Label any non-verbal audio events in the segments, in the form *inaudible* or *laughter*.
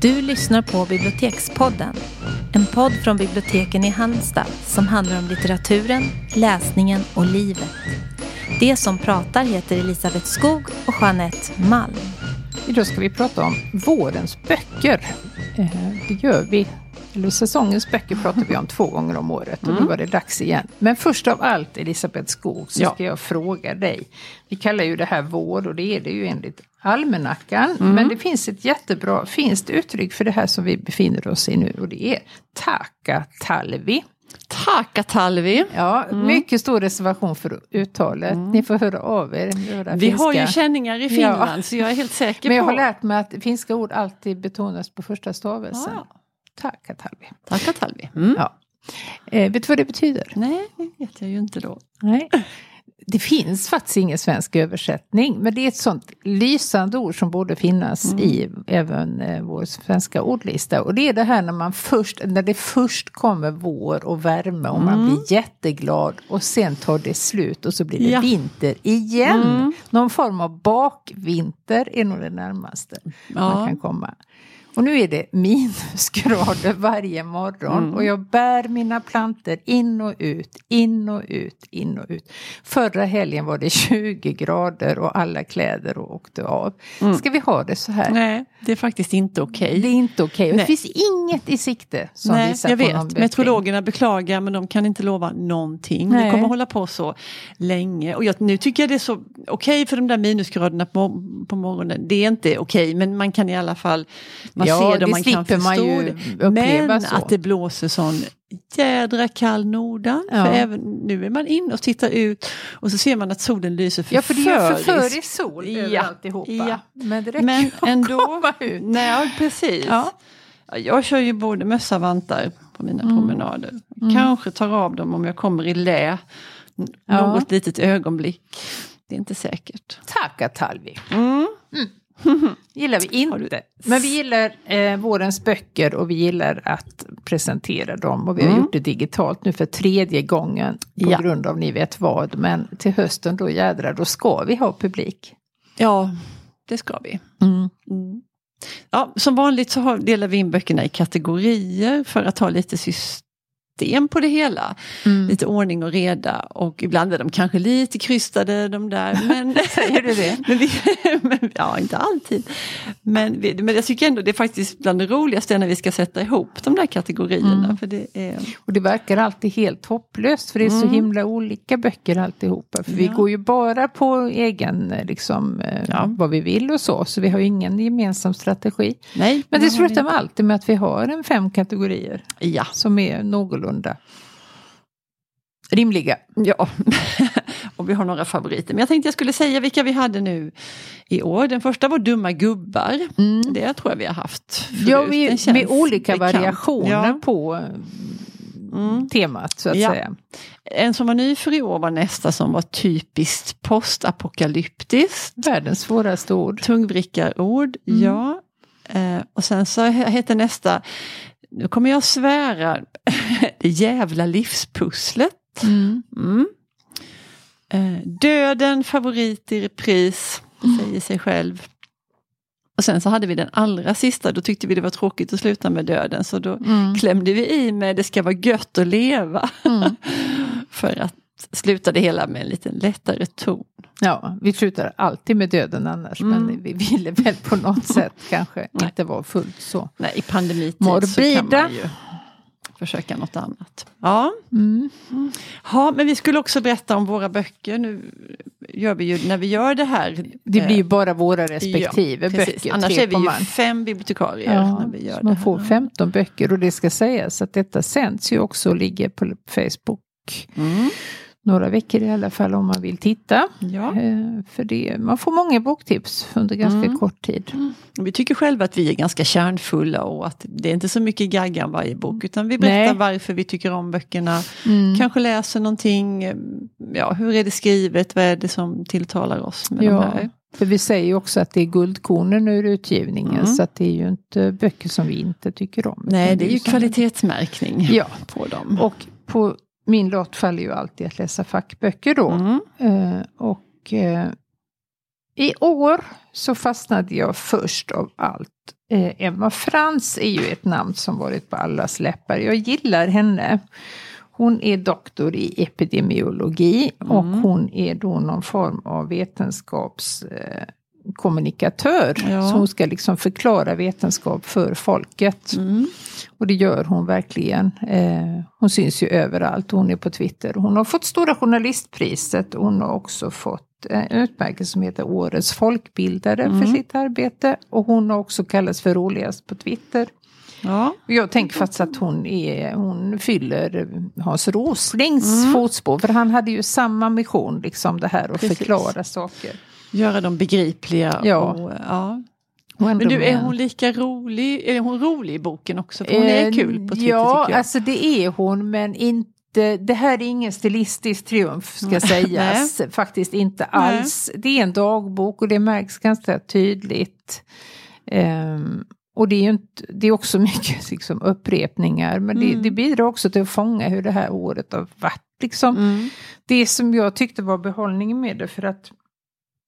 Du lyssnar på Bibliotekspodden. En podd från biblioteken i Halmstad som handlar om litteraturen, läsningen och livet. Det som pratar heter Elisabeth Skog och Jeanette Malm. Idag ska vi prata om vårens böcker. Eh, det gör vi. Eller säsongens böcker pratar vi om två gånger om året och nu var det dags igen. Men först av allt Elisabeth Skog så Ja. ska jag fråga dig. Vi kallar ju det här vår och det är det ju enligt almanackan. Men det finns ett jättebra finskt uttryck för det här som vi befinner oss i nu och det är takatalvi. Takatalvi. Ja, mycket stor reservation för uttalet. Ni får höra av er. Vi har ju finska. känningar i Finland så jag är helt säker Men jag på... har lärt mig att finska ord alltid betonas på första stavelsen. Ja. Takatalvi. Takatalvi. Mm. Ja. Eh, vet du vad det betyder? Nej, det vet jag ju inte då. Nej. Det finns faktiskt ingen svensk översättning, men det är ett sånt lysande ord som borde finnas i även eh, vår svenska ordlista. Och det är det här när man först, när det först kommer vår och värme och man blir jätteglad och sen tar det slut och så blir det Ja. vinter igen. Någon form av bakvinter är nog det närmaste man Ja. kan komma. Och nu är det minusgrader *laughs* varje morgon och jag bär mina planter in och ut, in och ut, in och ut. Förra helgen var det *laughs* 20 grader och alla kläder och åkte av. Ska vi ha det så här? Nej, det är faktiskt inte okej. Det är inte okej. Och Det finns inget i sikte som Nej, visar jag på någon vet. bättring. Meteorologerna beklagar men de kan inte lova någonting. Nej. Det kommer hålla på så länge. Och jag, nu tycker jag det är så okej för de där minusgraderna på, på morgonen. Det är inte okej men man kan i alla fall man Ja, ser det det man kan slipper man förstå ju det. Men så. att det blåser sån jädra kall nordan. Ja. För även, nu är man inne och tittar ut och så ser man att solen lyser Ja, för det är förförisk sol Ja. över alltihopa. Ja. Men det räcker Men att ändå, komma ut. nej precis. Ja. Ja, Jag kör ju både mössa och vantar på mina Mm. promenader. Kanske tar av dem om jag kommer i lä. n- Ja. Något litet ögonblick. Det är inte säkert. Takatalvi. Mm. *laughs* gillar vi inte. Men vi gillar eh, vårens böcker och vi gillar att presentera dem. Och vi har Mm. gjort det digitalt nu för tredje gången på Ja. grund av ni vet vad. Men till hösten då jädrar, då ska vi ha publik. Ja, det ska vi. Mm. Ja, som vanligt så har, delar vi in böckerna i kategorier för att ha lite system på det hela. Mm. Lite ordning och reda och ibland är de kanske lite krystade de där. Men, *laughs* Säger du det? *laughs* men vi, *laughs* men, ja, inte alltid. Men, vi, men jag tycker ändå det är faktiskt bland det roligaste när vi ska sätta ihop de där kategorierna. Mm. För det är, Och det verkar alltid helt hopplöst för det är så himla olika böcker alltihopa. För vi Mm. Ja. går ju bara på egen, eh, liksom, eh, Ja. vad vi vill och så. Så vi har ju ingen gemensam strategi. nej, Men det slutar vi alltid med att vi har en fem kategorier. Ja, som är någorlunda rimliga. Ja, *laughs* och vi har några favoriter. Men jag tänkte jag skulle säga vilka vi hade nu i år. Den första var Dumma gubbar. Det tror jag vi har haft förut. Ja, vi, med olika bekant. variationer Ja. på Mm. temat så att Ja. säga. En som var ny för i år var nästa som var typiskt postapokalyptiskt. Världens svåraste ord. Tungvrickarord, Mm. ja. Eh, och sen så heter nästa, nu kommer jag svära, *laughs* det jävla livspusslet. Mm. Mm. Eh, döden, favorit i repris, säger sig själv. Och sen så hade vi den allra sista, då tyckte vi det var tråkigt att sluta med döden så då Mm. klämde vi i med det ska vara gött att leva. Mm. *laughs* För att sluta det hela med en lite lättare ton. Ja, vi slutar alltid med döden annars Mm. men vi ville väl på något *laughs* sätt kanske inte vara fullt så. Nej, i pandemitid så kan Morbida. man ju försöka något annat. Ja. Mm. ja, men vi skulle också berätta om våra böcker. Nu gör vi ju, när vi gör det här. Det blir ju eh, bara våra respektive ja, böcker. Annars är vi ju fem bibliotekarier Ja, när vi gör det man här. får 15 böcker och det ska sägas att detta sänds ju också och ligger på Facebook Mm. Några veckor i alla fall om man vill titta. Ja. Eh, För det, man får många boktips under ganska Mm. kort tid. Vi tycker själva att vi är ganska kärnfulla och att det är inte så mycket gaggan varje bok utan vi berättar Nej. varför vi tycker om böckerna. Mm. Kanske läser någonting, eh, ja hur är det skrivet, vad är det som tilltalar oss med Ja. de här. För vi säger ju också att det är guldkornen ur utgivningen Mm. så att det är ju inte böcker som vi inte tycker om. Nej, det är ju kvalitetsmärkning Ja, på dem. och på min lott faller ju alltid att läsa fackböcker då. Mm. Eh, och eh, i år så fastnade jag först av allt eh, Emma Frans är ju ett namn som varit på allas läppar. Jag gillar henne. Hon är doktor i epidemiologi mm. och hon är då någon form av vetenskapskommunikatör. Eh, ja. Så hon ska liksom förklara vetenskap för folket. Mm. Och det gör hon verkligen. Eh, hon syns ju överallt. Hon är på Twitter. Hon har fått Stora Journalistpriset. Hon har också fått en utmärkelse som heter Årets folkbildare mm. för sitt arbete. Och hon har också kallats för roligast på Twitter. Ja. Jag tänker faktiskt att hon, är, hon fyller Hans Roslings mm. fotspår. För han hade ju samma mission, liksom det här att Precis. förklara saker. Göra dem begripliga. Ja. Och, ja. Men du, är hon lika rolig? Är hon rolig i boken också? För hon är eh, kul på Twitter Ja, tycker jag. alltså det är hon men inte det här är ingen stilistisk triumf ska sägas. Faktiskt inte alls. Nej. Det är en dagbok och det märks ganska tydligt. Um, och det är, inte, det är också *laughs* mycket liksom, upprepningar men mm. det, det, bidrar också till att fånga hur det här året har varit. Liksom. Mm. Det som jag tyckte var behållningen med det för att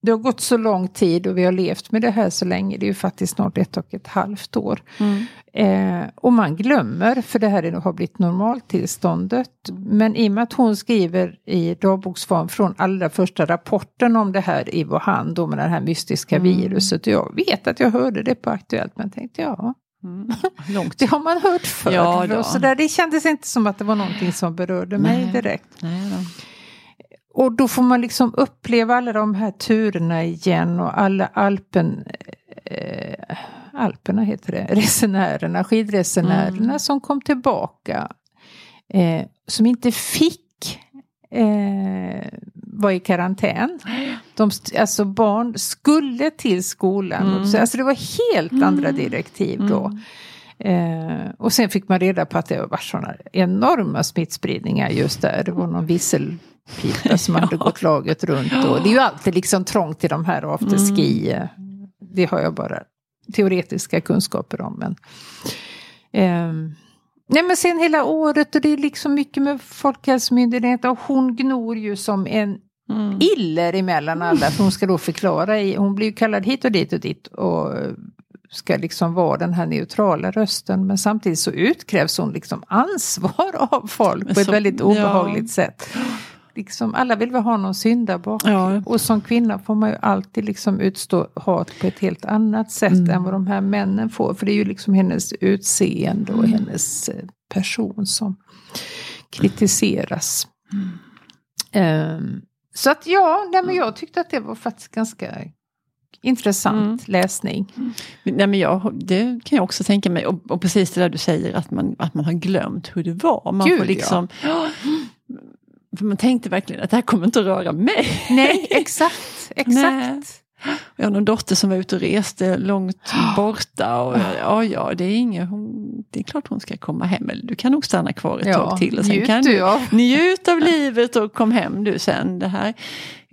det har gått så lång tid och vi har levt med det här så länge. Det är ju faktiskt snart ett och ett halvt år. Mm. Eh, och man glömmer, för det här har blivit normaltillståndet. Men i och med att hon skriver i dagboksform från allra första rapporten om det här i Wuhan, då med det här mystiska mm. viruset. Jag vet att jag hörde det på Aktuellt, men tänkte ja, Mm. *laughs* Det har man hört förr. Ja, så där, det kändes inte som att det var någonting som berörde Nej. mig direkt. Nej och då får man liksom uppleva alla de här turerna igen och alla Alpen, eh, Alperna heter det, resenärerna, skidresenärerna mm. som kom tillbaka. Eh, som inte fick eh, vara i karantän. De, alltså barn skulle till skolan. Mm. Så, alltså det var helt mm. andra direktiv då. Mm. Eh, och sen fick man reda på att det var sådana enorma smittspridningar just där. Det var någon vissel pipa som hade *laughs* gått laget runt. Och det är ju alltid liksom trångt i de här afterski. Mm. Det har jag bara teoretiska kunskaper om. Men, eh, nej men sen hela året och det är liksom mycket med Folkhälsomyndigheten. Och hon gnor ju som en mm. iller emellan alla. För hon ska då förklara. I, hon blir ju kallad hit och dit och dit. Och ska liksom vara den här neutrala rösten. Men samtidigt så utkrävs hon liksom ansvar *laughs* av folk på ett väldigt obehagligt ja. sätt liksom, alla vill väl ha någon syndabock. Ja. Och som kvinna får man ju alltid liksom utstå hat på ett helt annat sätt mm. än vad de här männen får. För det är ju liksom hennes utseende och mm. hennes eh, person som kritiseras. Mm. Um, så att ja, nej, men jag tyckte att det var faktiskt ganska intressant mm. läsning. Mm. Nej, men jag, det kan jag också tänka mig. Och, och, precis det där du säger att man, att man har glömt hur det var. Man Gud, får liksom, ja. *gasps* För man tänkte verkligen att det här kommer inte att röra mig. Nej, *laughs* exakt. exakt. Nej. Jag har någon dotter som var ute och reste långt *gasps* borta. Och, ja, ja, det är inget, hon, det är klart hon ska komma hem. Eller du kan nog stanna kvar ett ja, tag till. Och sen njut kan du av. njut av livet och kom hem du sen. Det här,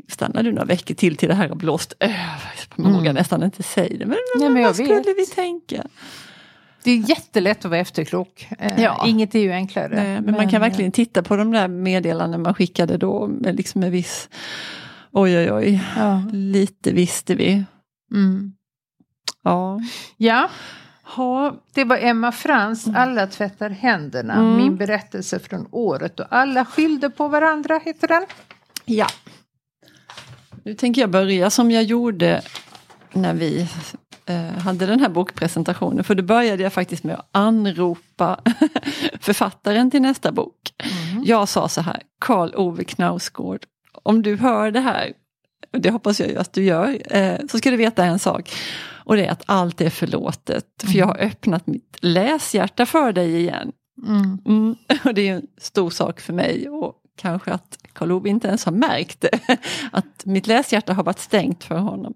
stannar du några veckor till till det här har blåst över. Man vågar mm. nästan inte säga det. Men, men, men vad skulle vet. vi tänka? Det är jättelätt att vara efterklok. Eh, ja. Inget är ju enklare. Nej, men, men, man kan verkligen titta på de där meddelanden man skickade då med liksom en viss Oj oj oj, ja. lite visste vi. Mm. Ja. ja. Ha, det var Emma Frans, mm. Alla tvättar händerna, mm. min berättelse från året och alla skyllde på varandra, heter den. Ja. Nu tänker jag börja som jag gjorde när vi eh, hade den här bokpresentationen. För då började jag faktiskt med att anropa *laughs* författaren till nästa bok. Mm. Jag sa så här, Karl Ove Knausgård, om du hör det här, och det hoppas jag att du gör, eh, så ska du veta en sak. Och det är att allt är förlåtet, för jag har öppnat mitt läshjärta för dig igen. Mm. Mm. *laughs* Och det är en stor sak för mig. Och kanske att Karl Ove inte ens har märkt det. *laughs* Att mitt läshjärta har varit stängt för honom.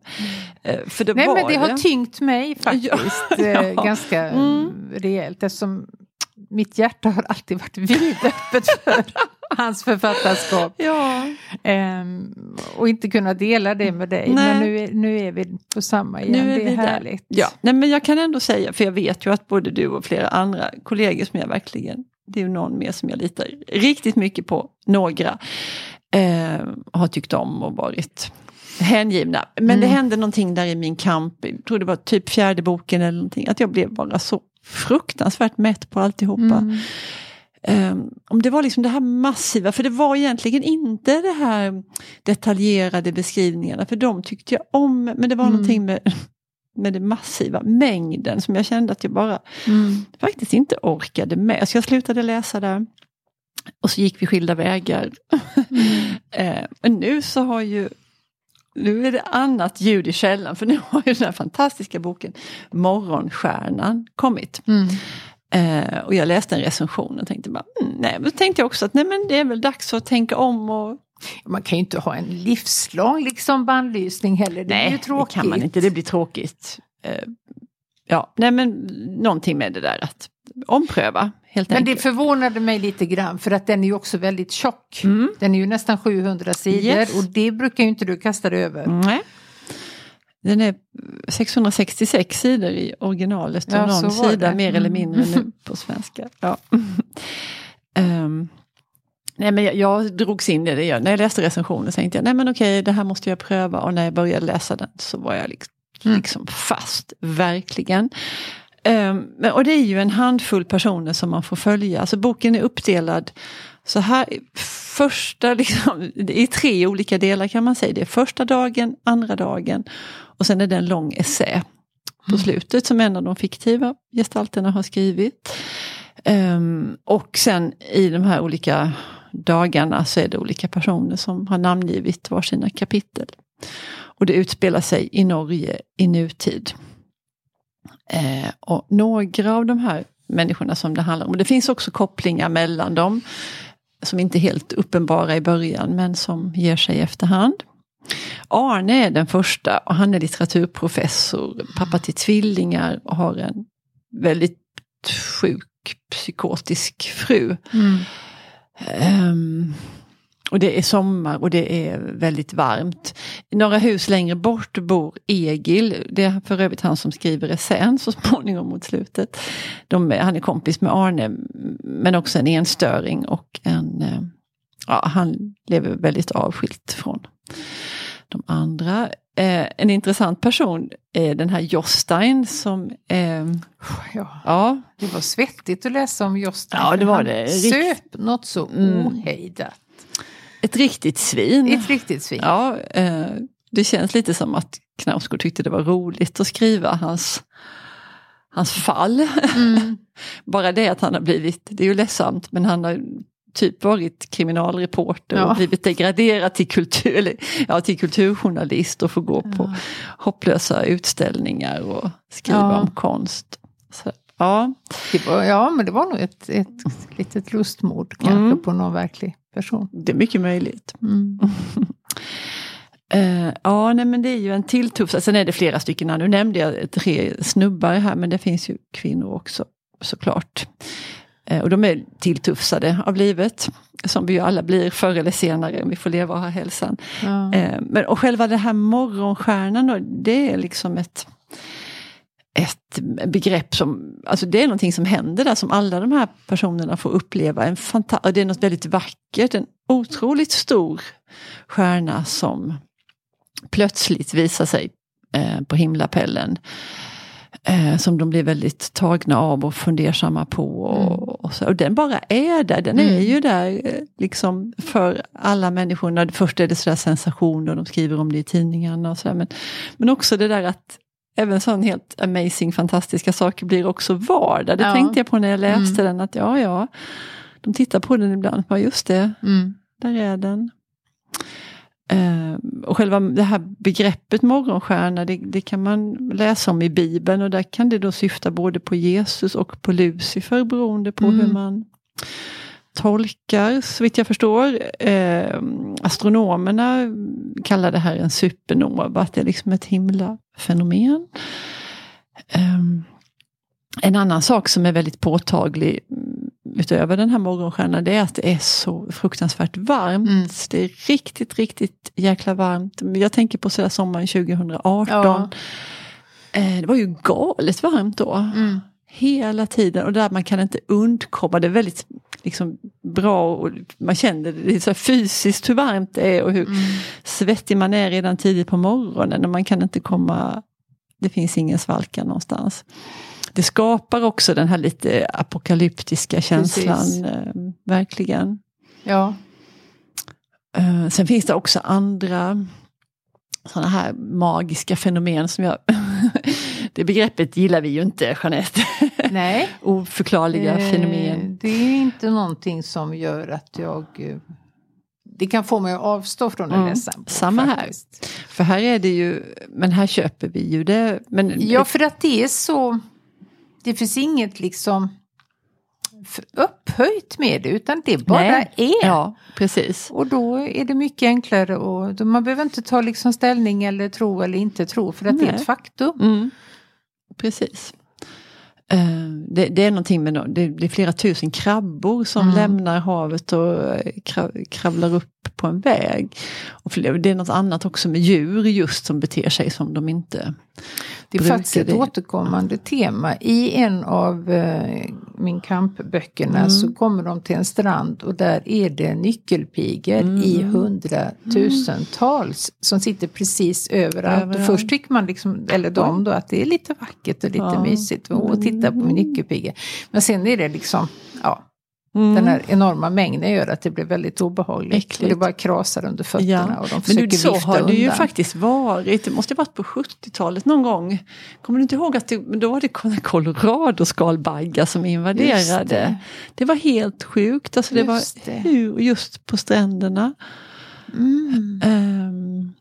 Mm. För det Nej men det, det, har tyngt mig *laughs* faktiskt *laughs* ja. Eh, ganska mm. rejält eftersom mitt hjärta har alltid varit vidöppet för hans författarskap. Ja. Um, och inte kunna dela det med dig. Nej. Men nu är, nu är vi på samma igen, nu är det är härligt. Ja. Nej, men jag kan ändå säga, för jag vet ju att både du och flera andra kollegor som jag verkligen det är någon mer som jag litar riktigt mycket på, några, eh, har tyckt om och varit hängivna. Men mm. det hände någonting där i min kamp, jag tror det var typ fjärde boken eller någonting, att jag blev bara så fruktansvärt mätt på alltihopa. Mm. Um, om det var liksom det här massiva, för det var egentligen inte det här detaljerade beskrivningarna, för de tyckte jag om, men det var mm. någonting med, med det massiva, mängden som jag kände att jag bara mm. faktiskt inte orkade med. Så jag slutade läsa där. Och så gick vi skilda vägar. Mm. uh, *laughs* men nu så har ju nu är det annat ljud i källan för nu har ju den här fantastiska boken Morgonstjärnan kommit. Mm. Eh, och jag läste en recension och tänkte bara, mm, nej, då tänkte jag också att nej, men det är väl dags att tänka om. Och... Man kan ju inte ha en livslång liksom bannlysning heller, det nej, ju tråkigt. det kan man inte, det blir tråkigt. Eh, ja, nej men någonting med det där att ompröva. Helt men enkelt. det förvånade mig lite grann för att den är ju också väldigt tjock. Mm. Den är ju nästan 700 sidor yes. och det brukar ju inte du kasta dig över. Nej. Den är 666 sidor i originalet och ja, någon sida det. mer eller mm. mindre nu på svenska. Ja. um, *laughs* nej men jag, jag drogs in i det. när jag läste recensionen tänkte jag, nej men okej det här måste jag pröva och när jag började läsa den så var jag liksom, mm. liksom fast, verkligen. Um, och det är ju en handfull personer som man får följa. Alltså boken är uppdelad så här, första liksom, *laughs* i tre olika delar kan man säga. Det är första dagen, andra dagen och sen är det en lång essä på mm. slutet som en av de fiktiva gestalterna har skrivit. Um, och sen i de här olika dagarna så är det olika personer som har namngivit varsina kapitel. Och det utspelar sig i Norge i nutid. Eh, och några av de här människorna som det handlar om, det finns också kopplingar mellan dem som inte är helt uppenbara i början men som ger sig efterhand. Arne är den första och han är litteraturprofessor, pappa till tvillingar och har en väldigt sjuk psykotisk fru. Mm. Um, och det är sommar och det är väldigt varmt. Några hus längre bort bor Egil, det är för övrigt han som skriver essän så *laughs* småningom mot slutet. De, han är kompis med Arne men också en enstöring och en, eh, ja, han lever väldigt avskilt från de andra. Eh, en intressant person är den här Jostein som... Eh, ja, ja, det var svettigt att läsa om Jostein. Ja, det var det. Söp något så mm. ohejdat. Ett riktigt svin. Ett riktigt svin. Ja, eh, det känns lite som att Knausgård tyckte det var roligt att skriva hans, hans fall. Mm. *laughs* Bara det att han har blivit, det är ju ledsamt, men han har typ varit kriminalreporter ja. och blivit degraderad till, kultur, eller, ja, till kulturjournalist och får gå ja. på hopplösa utställningar och skriva ja. om konst. Så, ja. Var, ja, men det var nog ett, ett litet lustmord kanske mm. på någon verklig person. Det är mycket möjligt. Mm. Uh, *laughs* ja, nej, men det är ju en till tuff, sen är det flera stycken, nu nämnde jag tre snubbar här men det finns ju kvinnor också såklart. Uh, och de är tilltufsade av livet, som vi ju alla blir förr eller senare om vi får leva och ha hälsan. Ja. Uh, men, och själva det här morgonstjärnan det är liksom ett ett begrepp som, alltså det är någonting som händer där som alla de här personerna får uppleva. En fanta det är något väldigt vackert, en otroligt stor stjärna som plötsligt visar sig eh, på himlapellen. Eh, som de blir väldigt tagna av och fundersamma på. Och, mm. och, så. och den bara är där, den mm. är ju där eh, liksom för alla människor. Först är det sådär sensation och de skriver om det i tidningarna och så men, men också det där att även sån helt amazing, fantastiska saker blir också vardag. Det ja. tänkte jag på när jag läste mm. den, att ja, ja, de tittar på den ibland, ja just det, mm. där är den. Uh, och själva det här begreppet morgonstjärna, det, det, kan man läsa om i Bibeln och där kan det då syfta både på Jesus och på Lucifer beroende på mm. hur man tolkar, så vitt jag förstår. Eh, astronomerna kallar det här en supernova, att det är liksom ett himlafenomen. Eh, en annan sak som är väldigt påtaglig utöver den här morgonstjärnan, det är att det är så fruktansvärt varmt. Mm. Det är riktigt, riktigt jäkla varmt. Jag tänker på sådär sommaren 2018. Ja. Eh, det var ju galet varmt då. Mm hela tiden och där man kan inte undkomma. Det är väldigt liksom, bra och man känner det så fysiskt hur varmt det är och hur Mm. svettig man är redan tidigt på morgonen och man kan inte komma, det finns ingen svalka någonstans. Det skapar också den här lite apokalyptiska känslan, Precis. eh, verkligen. Ja. Eh, sen finns det också andra sådana här magiska fenomen som jag... *laughs* det begreppet gillar vi ju inte, Jeanette. Nej. *laughs* Oförklarliga Eh, fenomen. Det är inte någonting som gör att jag... eh, Det kan få mig att avstå från Mm, en bok, samma här. faktiskt. För här är det ju, men här köper vi ju det. Men Ja, för att det är så... Det finns inget liksom upphöjt med det, utan det bara Nej. är. Ja, precis. Och då är det mycket enklare och då- man behöver inte ta liksom ställning eller tro eller inte tro för att det är Nej. ett faktum. Mm. Precis. Eh, Det, det är någonting med, det, det är flera tusen krabbor som Mm. lämnar havet och eh, kra- kravlar upp på en väg. Och det är något annat också med djur just som beter sig som de inte Det är faktiskt ett det. återkommande tema. I en av eh, min kampböckerna Mm. så kommer de till en strand och där är det nyckelpigor Mm. i hundratusentals som sitter precis överallt. Överallt. Och först tycker man, liksom, eller de då, att det är lite vackert och lite Ja. mysigt att titta på Mm. nyckelpigor. Men sen är det liksom, ja, Mm. den här enorma mängden gör att det blir väldigt obehagligt. Äckligt. Och det bara krasar under fötterna Ja, och de Men försöker du, så vifta har det ju faktiskt varit. Det måste ha varit på 70-talet någon gång. Kommer du inte ihåg att det, men då var det Colorado-skalbaggar som invaderade. det. Det. var helt sjukt. Alltså det Just var hur, just på stränderna. Mm. Ehm,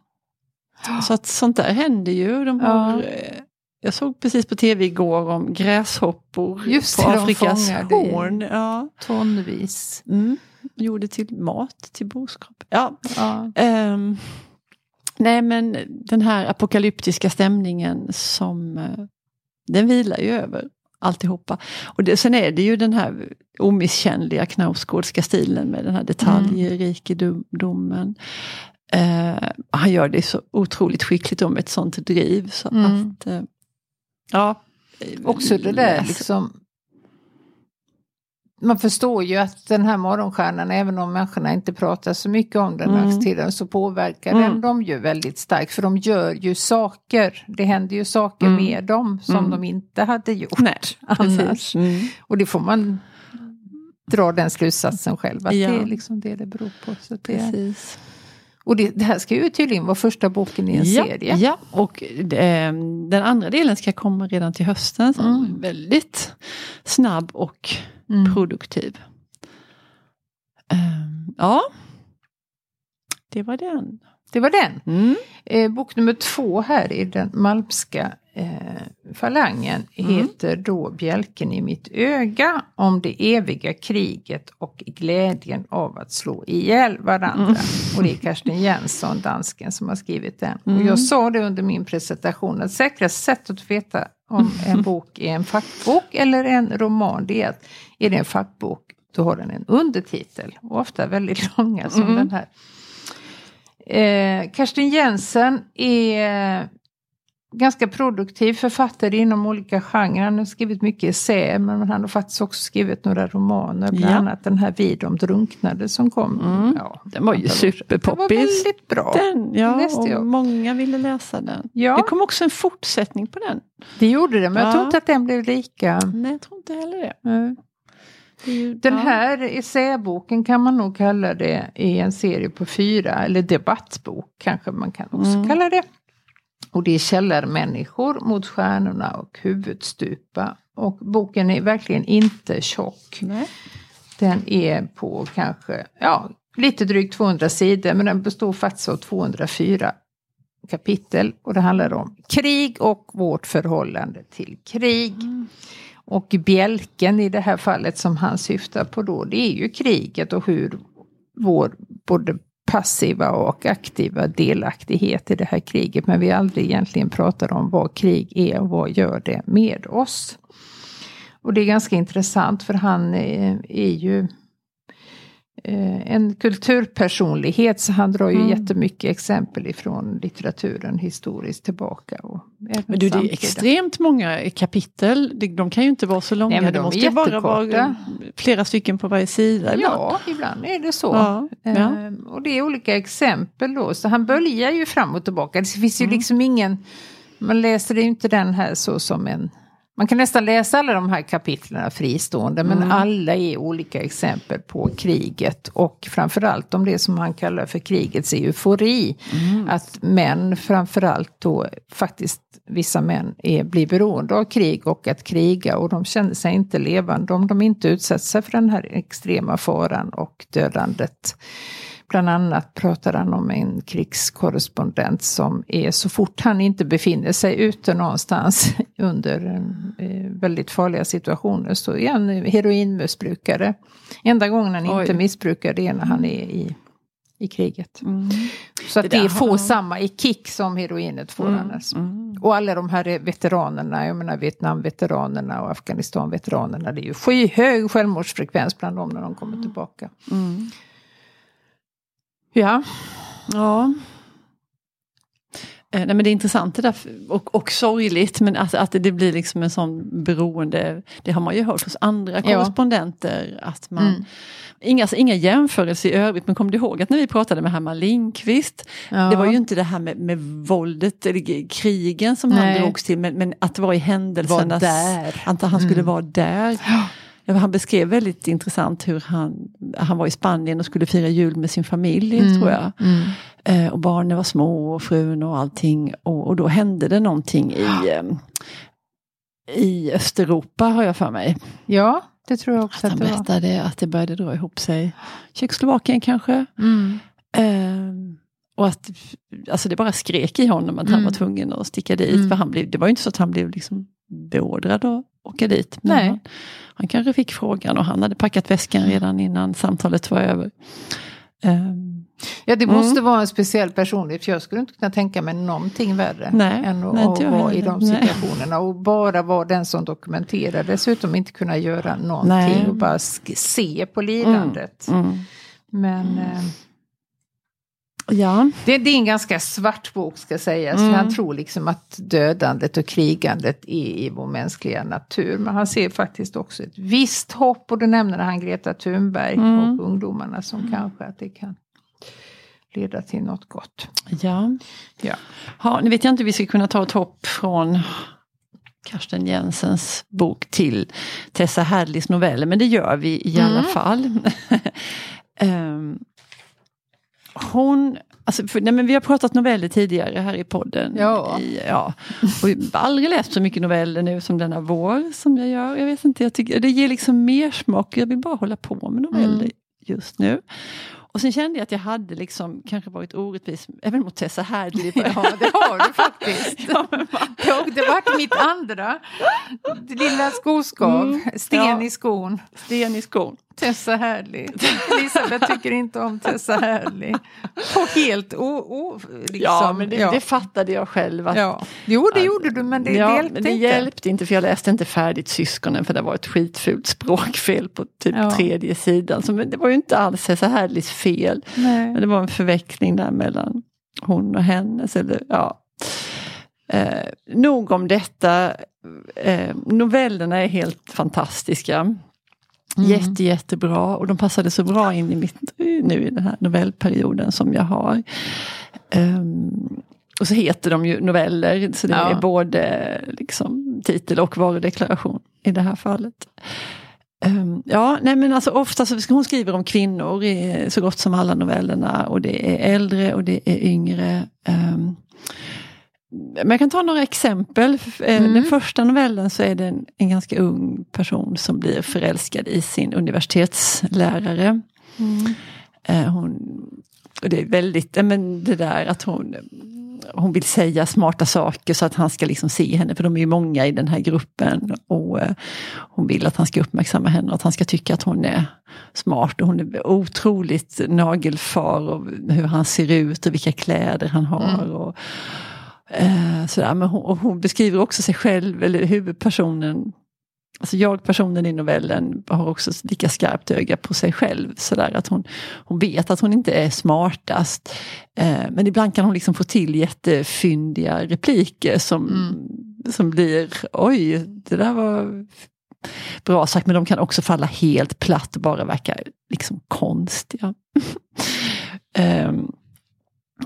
så att sånt där händer ju. De har, Ja. Jag såg precis på tv igår om gräshoppor Just på Afrikas fångar det. horn. Ja. Tonvis. Mm. Gjorde till mat, till boskap. Ja. Ja. Ehm, nej men den här apokalyptiska stämningen som eh, den vilar ju över alltihopa. Och det, sen är det ju den här omisskännliga Knausgårdska stilen med den här detaljrikedomen. Eh, han gör det så otroligt skickligt om ett sånt driv. Så Mm. att, eh, ja, Också det där liksom. Man förstår ju att den här morgonstjärnan, även om människorna inte pratar så mycket om den Mm. tiden, så påverkar Mm. den dem ju väldigt starkt. För de gör ju saker, det händer ju saker Mm. med dem som Mm. de inte hade gjort Nej, *laughs* annars. Mm. Och det får man dra den slutsatsen själv, att Ja. det är liksom det det beror på. Så det, Precis. Och det, det här ska ju tydligen vara första boken i en ja, serie. Ja, och eh, den andra delen ska komma redan till hösten. Så Mm. Väldigt snabb och Mm. produktiv. Eh, ja, det var den. Det var den. Mm. Eh, bok nummer två här i den Malmska eh, falangen Mm. heter då Bjälken i mitt öga om det eviga kriget och glädjen av att slå ihjäl varandra. Mm. Och det är Karsten Jensson, dansken, som har skrivit den. Och Mm. jag sa det under min presentation, att säkraste sättet att veta om en *laughs* bok är en fackbok eller en roman, det är att är det en fackbok, då har den en undertitel. Och ofta väldigt *laughs* långa som Mm. den här. Eh, Karsten Jensen är ganska produktiv författare inom olika genrer. Han har skrivit mycket essäer men han har faktiskt också skrivit några romaner. Bland Ja. annat den här Vi de drunknade som kom. Mm. Ja, Den var ju sedan. Den var superpoppis. väldigt bra. Den, ja, läste och jag. många ville läsa den. Ja. Det kom också en fortsättning på den. Det gjorde det men jag Ja. tror inte att den blev lika. Nej, jag tror inte heller det. Ju, Den ja. här essäboken kan man nog kalla det i en serie på fyra, eller debattbok kanske man kan också Mm. kalla det. Och det är Källarmänniskor mot stjärnorna och Huvudstupa. Och boken är verkligen inte tjock. Nej. Den är på kanske, ja, lite drygt 200 sidor men den består faktiskt av 204 kapitel. Och det handlar om krig och vårt förhållande till krig. Och bjälken i det här fallet som han syftar på då, det är ju kriget och hur vår både passiva och aktiva delaktighet i det här kriget. Men vi aldrig egentligen pratar om vad krig är och vad gör det med oss. Och det är ganska intressant för han är, är ju eh, en kulturpersonlighet så han drar ju Mm. jättemycket exempel ifrån litteraturen historiskt tillbaka. Och Men du, det är extremt många kapitel. De, kan ju inte vara så långa. Nej, de det måste ju bara vara flera stycken på varje sida. ibland. Ja, ibland är det så. Ja, ja. Ehm, och det är olika exempel då. Så han böljar ju fram och tillbaka. Det finns ju Mm. liksom ingen... Man läser ju inte den här så som en... Man kan nästan läsa alla de här kapitlen fristående men Mm. alla är olika exempel på kriget och framförallt om det som han kallar för krigets eufori. Mm. Att män framförallt då faktiskt vissa män är, blir beroende av krig och att kriga och de känner sig inte levande om de inte utsätter sig för den här extrema faran och dödandet. Bland annat pratar han om en krigskorrespondent som är så fort han inte befinner sig ute någonstans *laughs* under eh, väldigt farliga situationer så är han heroinmissbrukare. Enda gången han inte Oj. missbrukar det är när han är i, i kriget. Mm. Så att Det det, får har- samma i kick som heroinet får annars. Mm. Och alla de här veteranerna, jag menar Vietnamveteranerna och Afghanistanveteranerna, det är ju skyhög självmordsfrekvens bland dem när de kommer tillbaka. Mm. Ja, Ja. Eh, Nej, men det är intressant det där och, och sorgligt men att, att det blir liksom en sån beroende, det har man ju hört hos andra Ja. korrespondenter. Att man, Mm. inga, inga jämförelser i övrigt men kom du ihåg att när vi pratade med Herman Lindqvist, ja. det var ju inte det här med, med våldet eller krigen som Nej. han drogs till men, men att vara i var händelsernas, där. att han skulle Mm. vara där. Ja, han beskrev väldigt intressant hur han, han var i Spanien och skulle fira jul med sin familj Mm. tror jag. Mm. Eh, och barnen var små och frun och allting. Och, och då hände det någonting i, eh, i Östeuropa har jag för mig. Ja, det tror jag också Att att han det var. berättade att det började dra ihop sig. Tjeckoslovakien kanske. Mm. Eh, och att alltså det bara skrek i honom att han Mm. var tvungen att sticka dit. Mm. För han blev, det var ju inte så att han blev liksom beordrad att åka dit. Nej. Han, han kanske fick frågan och han hade packat väskan redan innan samtalet var över. Eh, Ja, det Mm. måste vara en speciell personlighet för jag skulle inte kunna tänka mig någonting värre Nej, än att, nej, att vara i heller. de Nej. situationerna. Och bara vara den som dokumenterar, dessutom inte kunna göra någonting Nej. och bara se på lidandet. mm. Men eh, Ja. det, det är en ganska svart bok ska sägas. Mm. Han tror liksom att dödandet och krigandet är i vår mänskliga natur. Men han ser faktiskt också ett visst hopp och då nämner han Greta Thunberg Mm. och ungdomarna som kanske att det kan leda till något gott. Ja. Ja. ja. Nu vet jag inte, vi ska kunna ta ett hopp från Karsten Jensens bok till Tessa Hadleys noveller, men det gör vi i alla Mm. fall. *laughs* Ehm, hon, alltså, för, nej, men vi har pratat noveller tidigare här i podden. Ja. I, ja. Och jag har aldrig läst så mycket noveller nu som denna vår som jag gör. Jag vet inte, jag tycker, det ger liksom mer smak. Jag vill bara hålla på med noveller Mm. just nu. Och sen kände jag att jag hade liksom kanske varit orättvis även mot Tessa Hadley. Ja, det har du faktiskt. *laughs* Ja, det vart mitt andra. Lilla skoskav, Mm, sten ja. i skon. Sten i skon. Tessa Härlig. Elisabeth tycker inte om Tessa Härlig. Och helt o... o liksom. Ja, men det, ja. det fattade jag själv. Att, ja. Jo, det gjorde du, men det, ja, det hjälpte men det inte. hjälpte inte för jag läste inte färdigt Syskonen för det var ett skitfult språkfel på typ Ja. tredje sidan. Så, men det var ju inte alls Tessa Hadleys fel. Nej. Men det var en förveckling där mellan hon och hennes. Eller, ja. eh, nog om detta. Eh, novellerna är helt fantastiska. Mm. Jätte, jättebra och de passade så bra in i mitt, nu i den här novellperioden som jag har. Ehm, och så heter de ju noveller, så det Ja. är både liksom, titel och varudeklaration i det här fallet. Ehm, ja, nej men alltså ofta så hon skriver om kvinnor i så gott som alla novellerna och det är äldre och det är yngre. Ehm, men jag kan ta några exempel. Eh, Mm. Den första novellen så är det en, en ganska ung person som blir förälskad i sin universitetslärare. Mm. Eh, Hon, och det är väldigt, men det där att hon, hon vill säga smarta saker så att han ska liksom se henne, för de är ju många i den här gruppen. Och eh, Hon vill att han ska uppmärksamma henne och att han ska tycka att hon är smart. Och hon är otroligt nagelfar och hur han ser ut och vilka kläder han har. Mm. Och, eh, sådär. Men hon, hon beskriver också sig själv, eller huvudpersonen Alltså jag, personen i novellen, har också lika skarpt öga på sig själv. Sådär att hon, hon vet att hon inte är smartast. Eh, men ibland kan hon liksom få till jättefyndiga repliker som, mm. som blir, oj, det där var bra sagt. Men de kan också falla helt platt och bara verka liksom konstiga. um, *laughs*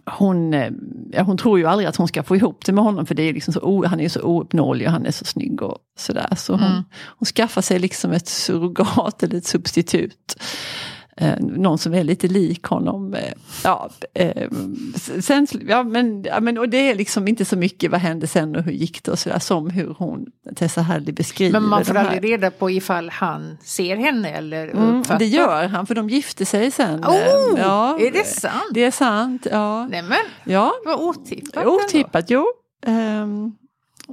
hon, eh, ja, hon tror ju aldrig att hon ska få ihop det med honom för det är liksom så, han är så ouppnåelig och han är så snygg och sådär. Så hon, mm. hon skaffar sig liksom ett surrogat eller ett substitut eh, någon som är lite lik honom. Eh, ja, eh, sen, ja, men, ja, men, och det är liksom inte så mycket vad hände sen och hur gick det och sådär som hur hon, Tessa Hadley beskriver. Men man får aldrig reda på ifall han ser henne eller mm, Det gör han för de gifte sig sen. Oh, ja, är det sant? Det är sant, ja. Nämen, ja. vad otippat. Otippat, jo. Um,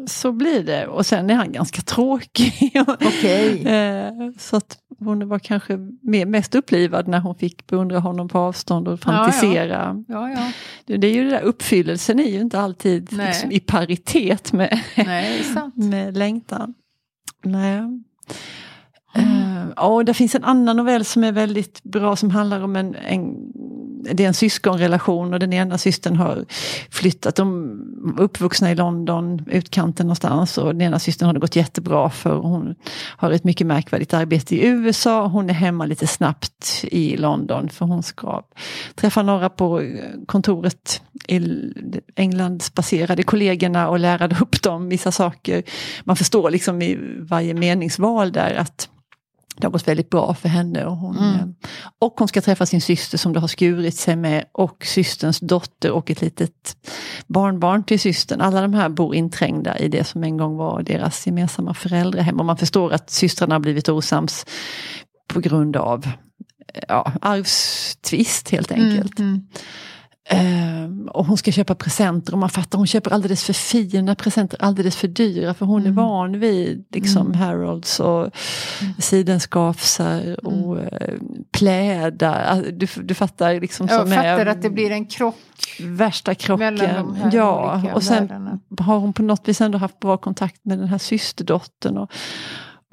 så blir det. Och sen är han ganska tråkig. *laughs* Okay. Eh, så att hon var kanske mest upplivad när hon fick beundra honom på avstånd och fantisera. Ja, ja. Ja, det, är ju det där, uppfyllelsen är ju inte alltid liksom i paritet med, Nej, *laughs* med längtan. Nej. Mm. Uh, och det finns en annan novell som är väldigt bra som handlar om en, en det är en syskonrelation och den ena systern har flyttat. De är uppvuxna i London, utkanten någonstans och den ena systern har det gått jättebra för. Hon har ett mycket märkvärdigt arbete i USA. Hon är hemma lite snabbt i London för hon ska träffa några på kontoret i Englandsbaserade kollegorna och lära upp dem vissa saker. Man förstår liksom i varje meningsval där att det har gått väldigt bra för henne. Och hon, mm. Eh, och hon ska träffa sin syster som det har skurit sig med och systerns dotter och ett litet barnbarn till systern. Alla de här bor inträngda i det som en gång var deras gemensamma föräldrahem. Och man förstår att systrarna har blivit osams på grund av ja, arvstvist helt enkelt. Mm, mm. Um, och hon ska köpa presenter och man fattar hon köper alldeles för fina presenter, alldeles för dyra för hon mm. är van vid liksom mm. Harolds och mm. sidenskafsar och uh, plädar. Alltså, du, du fattar liksom Jag fattar att det blir en krock. Värsta krocken. Ja, och sen världarna. har hon på något vis ändå haft bra kontakt med den här systerdottern. Och,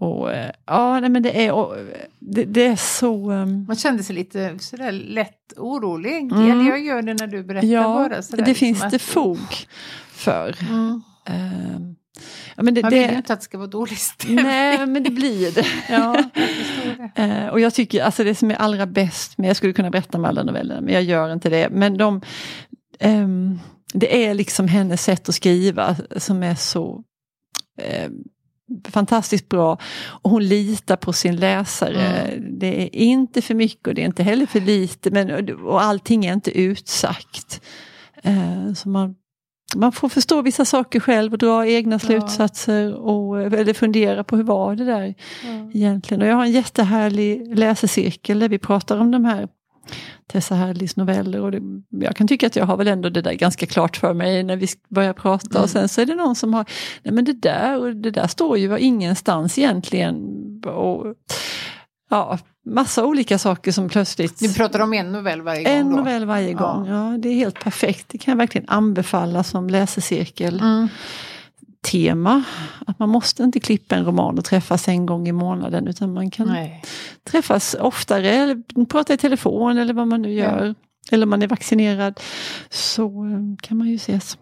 och, eh, ja, nej, men det är, och, det, det, är så... Um... Man kände sig lite sådär lätt orolig. Mm. Eller jag gör det när du berättar ja, bara. Sådär, det liksom finns att... det fog för. Mm. Um, ja, men det, Man vill ju inte att det ska vara dålig stämning. Nej, men det blir det. *laughs* ja, *laughs* det. Uh, och jag tycker, alltså det som är allra bäst, men jag skulle kunna berätta om alla novellerna, men jag gör inte det. Men de, um, det är liksom hennes sätt att skriva som är så fantastiskt bra. Och hon litar på sin läsare. Mm. Det är inte för mycket och det är inte heller för lite. Men, och allting är inte utsagt. Eh, så man, man får förstå vissa saker själv och dra egna slutsatser. Och, eller fundera på hur var det där mm. egentligen. Och jag har en jättehärlig läsecirkel där vi pratar om de här Tessa Hadleys noveller. Och det, jag kan tycka att jag har väl ändå det där ganska klart för mig när vi börjar prata. Mm. Och sen så är det någon som har, nej men det där, och det där står ju ingenstans egentligen. Och, ja, massa olika saker som plötsligt... Du pratar om en novell varje gång? En då? novell varje gång, ja. ja. Det är helt perfekt. Det kan jag verkligen anbefalla som läsecirkel. Mm tema. Att man måste inte klippa en roman och träffas en gång i månaden utan man kan Nej. träffas oftare, eller prata i telefon eller vad man nu gör. Ja. Eller man är vaccinerad. Så eh, kan man ju ses.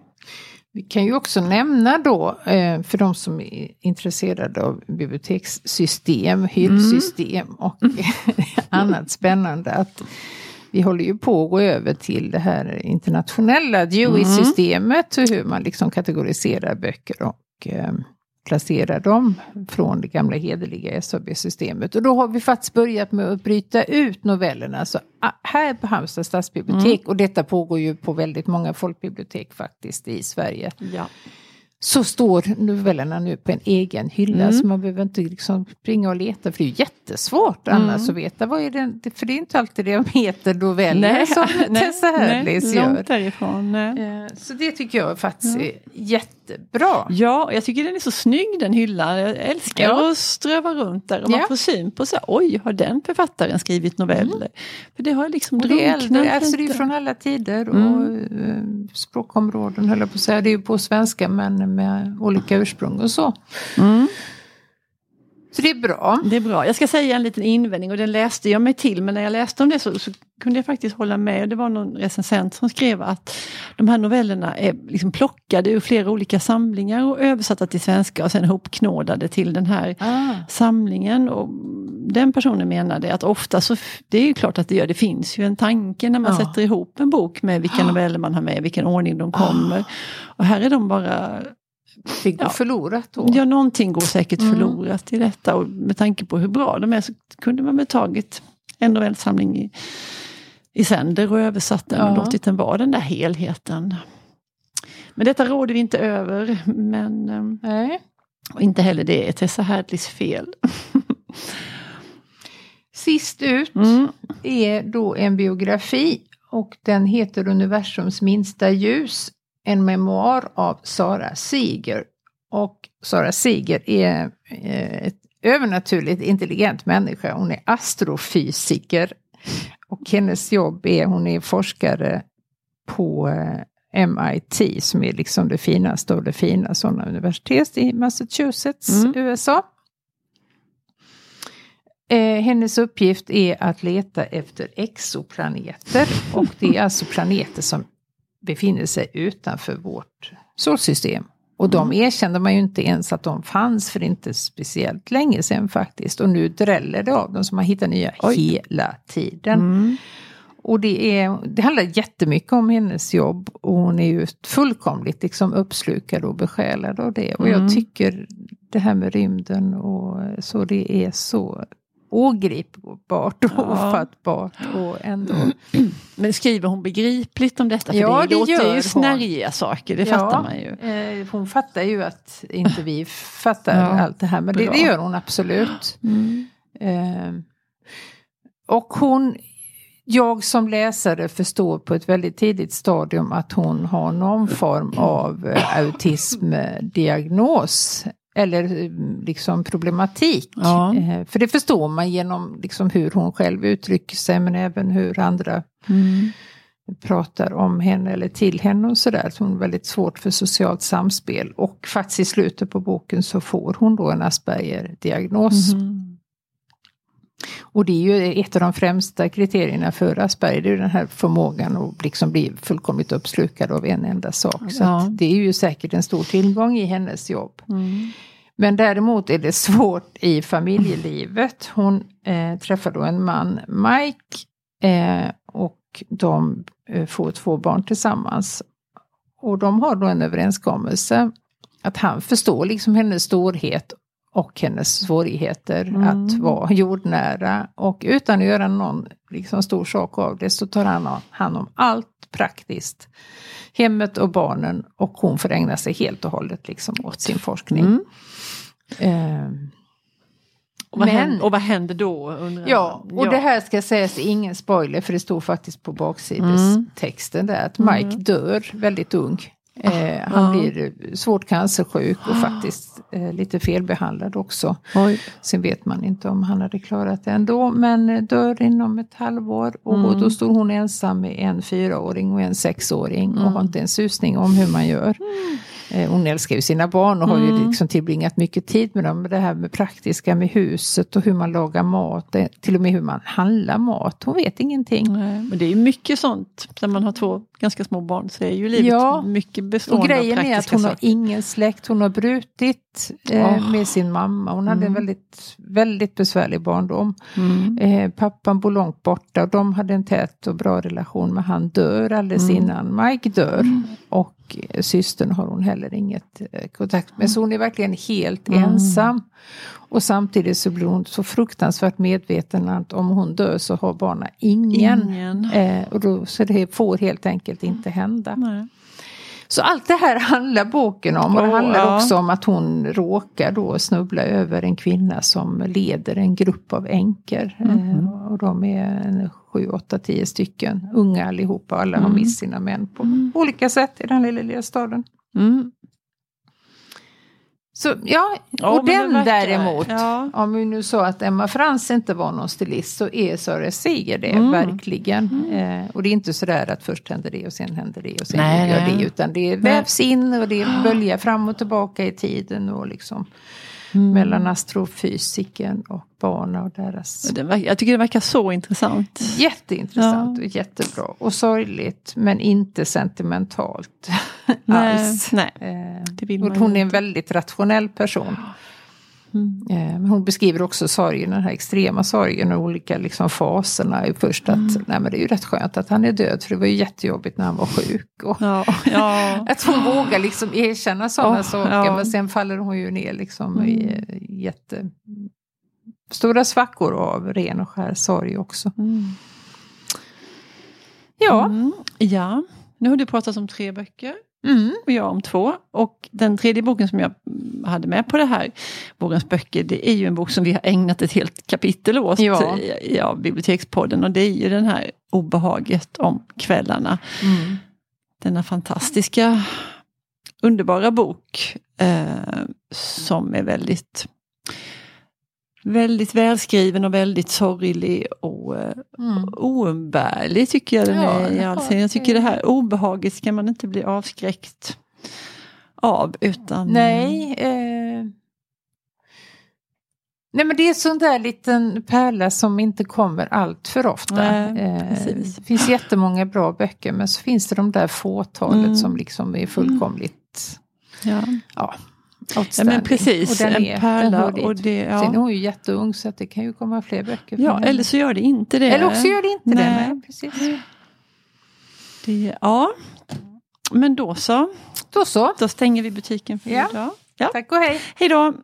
Vi kan ju också nämna då eh, för de som är intresserade av bibliotekssystem, hyllsystem mm. och *laughs* annat spännande att vi håller ju på att gå över till det här internationella Dewey-systemet, mm. hur man liksom kategoriserar böcker och eh, placerar dem från det gamla hederliga SAB-systemet. Och då har vi faktiskt börjat med att bryta ut novellerna. Så ah, här på Halmstad stadsbibliotek, mm. och detta pågår ju på väldigt många folkbibliotek faktiskt i Sverige. Ja så står novellerna nu på en egen hylla mm. så man behöver inte liksom springa och leta för det är jättesvårt mm. annars att veta vad är det, för det är inte alltid det de heter noveller nej, som *laughs* nej, Tessa Hadleys gör. Långt därifrån, nej. Eh, så det tycker jag faktiskt är jättebra. Ja, jag tycker den är så snygg den hyllan. Jag älskar ja. att ströva runt där och man får syn på så här, oj har den författaren skrivit noveller? Mm. För det har liksom drunknat det är äldre, alltså det är från alla tider och mm. språkområden höll jag på att säga. Det är ju på svenska men med olika ursprung och så. Mm. Så det är bra. Det är bra. Jag ska säga en liten invändning och den läste jag mig till men när jag läste om det så, så kunde jag faktiskt hålla med. Det var någon recensent som skrev att de här novellerna är liksom plockade ur flera olika samlingar och översatta till svenska och sen hopknådade till den här Ah. samlingen. Och den personen menade att ofta så, det är ju klart att det gör, det finns ju en tanke när man Ja. sätter ihop en bok med vilka noveller man har med, vilken ordning de kommer. Och här är de bara Går Ja. förlorat då. Ja, någonting går säkert Mm. förlorat i detta och med tanke på hur bra de är så kunde man väl tagit en novellsamling i, i sänder och översatt den och Ja. låtit den vara den där helheten. Men detta råder vi inte över, men ehm, Nej. och inte heller det är Tessa Hadleys fel. *laughs* Sist ut Mm. är då en biografi och den heter Universums minsta ljus. En memoar av Sara Seger. Och Sara Seger är eh, ett övernaturligt intelligent människa. Hon är astrofysiker. Och hennes jobb är, hon är forskare på eh, MIT som är liksom det finaste av det fina sådana universitet i Massachusetts, Mm. USA. Eh, hennes uppgift är att leta efter exoplaneter och det är alltså planeter som befinner sig utanför vårt solsystem. Och de erkände man ju inte ens att de fanns för inte speciellt länge sedan faktiskt. Och nu dräller det av dem som man hittar nya Oj. hela tiden. Mm. Och det, är, det handlar jättemycket om hennes jobb och hon är ju fullkomligt liksom uppslukad och besjälad av det. Och Mm. jag tycker det här med rymden och så det är så ogripbart och Ja. ofattbart och ändå. *clears throat* Men skriver hon begripligt om detta? För Ja, det, det låter gör ju hon. snärjiga saker, det fattar man ju. Eh, hon fattar ju att inte vi fattar Ja, allt det här men det, det gör hon absolut. Mm. Eh, och hon, jag som läsare förstår på ett väldigt tidigt stadium att hon har någon form av eh, autismdiagnos. Eller eh, liksom problematik. Ja. Eh, för det förstår man genom liksom hur hon själv uttrycker sig men även hur andra Mm. pratar om henne eller till henne och sådär. Så hon har väldigt svårt för socialt samspel. Och faktiskt i slutet på boken så får hon då en Asperger-diagnos. Mhm. Och det är ju ett av de främsta kriterierna för Asperger, det är den här förmågan att liksom bli fullkomligt uppslukad av en enda sak. Så Ja. det är ju säkert en stor tillgång i hennes jobb. Mm. Men däremot är det svårt i familjelivet. Hon eh, träffar då en man, Mike, eh, och de eh, får två barn tillsammans. Och de har då en överenskommelse att han förstår liksom hennes storhet och hennes svårigheter Mm. att vara jordnära. Och utan att göra någon liksom, stor sak av det så tar han hand om allt praktiskt. Hemmet och barnen och hon får ägna sig helt och hållet liksom, åt sin forskning. Mm. Ehm, Och, vad Men- händer, och vad händer då? Ja, och det här ska sägas ingen spoiler för det stod faktiskt på baksidestexten där att Mike dör väldigt ung. Eh, han Ja. blir svårt cancersjuk och faktiskt eh, lite felbehandlad också. Oj. Sen vet man inte om han hade klarat det ändå men eh, dör inom ett halvår och Mm. då står hon ensam med en fyraåring och en sexåring och Mm. har inte en susning om hur man gör. Eh, Hon älskar ju sina barn och har ju Mm. liksom tillbringat mycket tid med dem. Det här med praktiska med huset och hur man lagar mat, till och med hur man handlar mat. Hon vet ingenting. Nej, men det är ju mycket sånt. När man har två ganska små barn så är ju livet Ja. mycket bestående Och grejen av är att hon har saker. ingen släkt, hon har brutit eh, Åh. med sin mamma. Hon hade en Mm. väldigt, väldigt besvärlig barndom. Mm. Eh, pappan bor långt borta och de hade en tät och bra relation men han dör alldeles Mm. innan Mike dör. Och eh, systern har hon heller inget eh, kontakt med. Så hon är verkligen helt Mm. ensam. Och samtidigt så blir hon så fruktansvärt medveten att om hon dör så har barnen ingen. Ingen. Eh, och då, så det får helt enkelt inte hända. Nej. Så allt det här handlar boken om. Och det handlar ja. också om att hon råkar då snubbla över en kvinna som leder en grupp av änkor. Mhm. Eh, och de är sju, åtta, tio stycken. Unga allihopa. Alla har Mm. mist sina män på Mm. olika sätt i den lilla, lilla staden. Mm. Så ja, Ja, och den verkar- däremot. Ja. Om vi nu sa att Emma Frans inte var någon stilist så är Sara Seger det Mm. verkligen. Eh, och det är inte sådär att först händer det och sen händer det och sen Nej, gör det. Utan det vävs in och det böljar fram och tillbaka i tiden och liksom Mm. Mellan astrofysiken och barnen och deras... Jag tycker det verkar så intressant. Jätteintressant ja. och jättebra. Och sorgligt men inte sentimentalt nej, *laughs* alls. Nej, eh, och hon är en väldigt rationell person. Mm. Eh, hon beskriver också sorgen, den här extrema sorgen och olika liksom faserna. Först att mm. nej, men det är ju rätt skönt att han är död för det var ju jättejobbigt när han var sjuk. Och ja, ja. *laughs* att hon vågar liksom erkänna sådana oh, saker ja. men sen faller hon ju ner liksom mm. i jätte stora svackor av ren och skär sorg också. Mm. Ja. Mm. Ja, nu har du pratat om tre böcker. Mm. Och jag om två. Och den tredje boken som jag hade med på det här, Vårens böcker, det är ju en bok som vi har ägnat ett helt kapitel åt ja. i ja, Bibliotekspodden. Och det är ju den här Obehaget om kvällarna. Mm. Denna fantastiska, underbara bok eh, som är väldigt väldigt välskriven och väldigt sorglig och eh, mm. oumbärlig tycker jag den ja, är i all Jag tycker det här obehaget ska man inte bli avskräckt av utan... Nej. Eh... Nej men det är en sån där liten pärla som inte kommer allt för ofta. Nej, eh, det finns jättemånga bra böcker men så finns det de där fåtalet mm. som liksom är fullkomligt ja. Ja, Ja, men precis, och den en pärla. Och det, ja. Sen är hon ju jätteung så att det kan ju komma fler böcker. Ja, eller så gör det inte det. Eller också gör det inte nej. det. Nej, precis. Det, ja, men då så. Då så. Då stänger vi butiken för ja. idag. Ja. Tack och hej. Hej då.